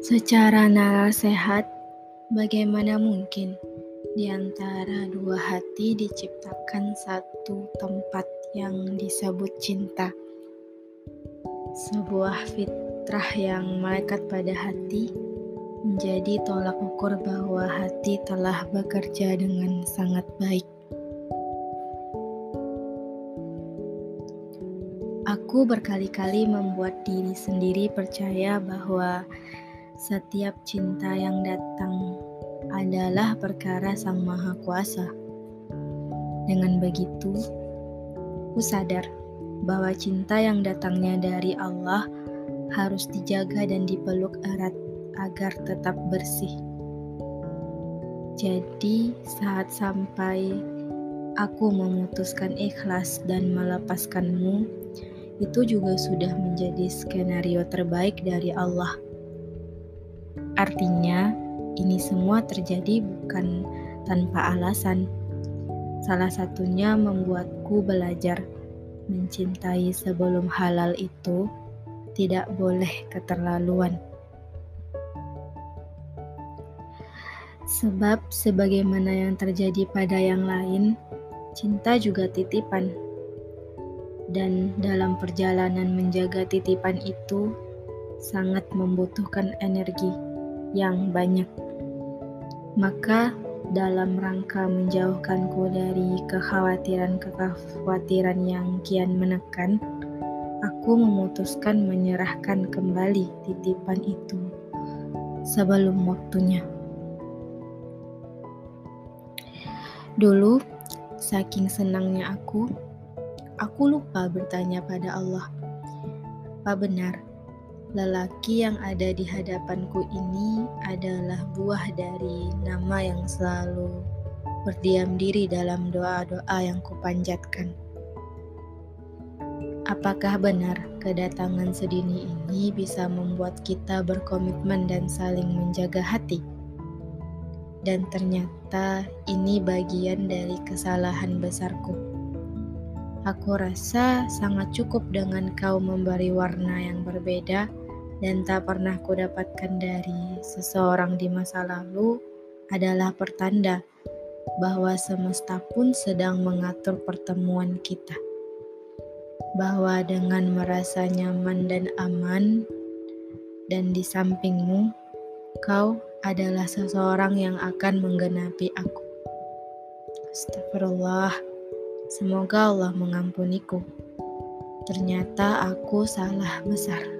Secara nalar sehat, bagaimana mungkin di antara dua hati diciptakan satu tempat yang disebut cinta? Sebuah fitrah yang melekat pada hati menjadi tolak ukur bahwa hati telah bekerja dengan sangat baik. Aku berkali-kali membuat diri sendiri percaya bahwa setiap cinta yang datang adalah perkara Sang Maha Kuasa. Dengan begitu, aku sadar bahwa cinta yang datangnya dari Allah harus dijaga dan dipeluk erat agar tetap bersih. Jadi, saat sampai aku memutuskan ikhlas dan melepaskanmu, itu juga sudah menjadi skenario terbaik dari Allah. Artinya, ini semua terjadi bukan tanpa alasan. Salah satunya membuatku belajar mencintai sebelum halal itu tidak boleh keterlaluan. Sebab sebagaimana yang terjadi pada yang lain, cinta juga titipan. Dan dalam perjalanan menjaga titipan itu sangat membutuhkan energi yang banyak. Maka dalam rangka menjauhkanku dari kekhawatiran-kekhawatiran yang kian menekan, aku memutuskan menyerahkan kembali titipan itu sebelum waktunya. Dulu, saking senangnya aku, aku lupa bertanya pada Allah, "Apa benar Lelaki yang ada di hadapanku ini adalah buah dari nama yang selalu berdiam diri dalam doa-doa yang kupanjatkan. Apakah benar kedatangan sedini ini bisa membuat kita berkomitmen dan saling menjaga hati? Dan ternyata ini bagian dari kesalahan besarku. Aku rasa sangat cukup dengan kau memberi warna yang berbeda dan tak pernah kudapatkan dari seseorang di masa lalu adalah pertanda bahwa semesta pun sedang mengatur pertemuan kita. Bahwa dengan merasa nyaman dan aman dan di sampingmu, kau adalah seseorang yang akan menggenapi aku. Astagfirullah, semoga Allah mengampuniku. Ternyata aku salah besar.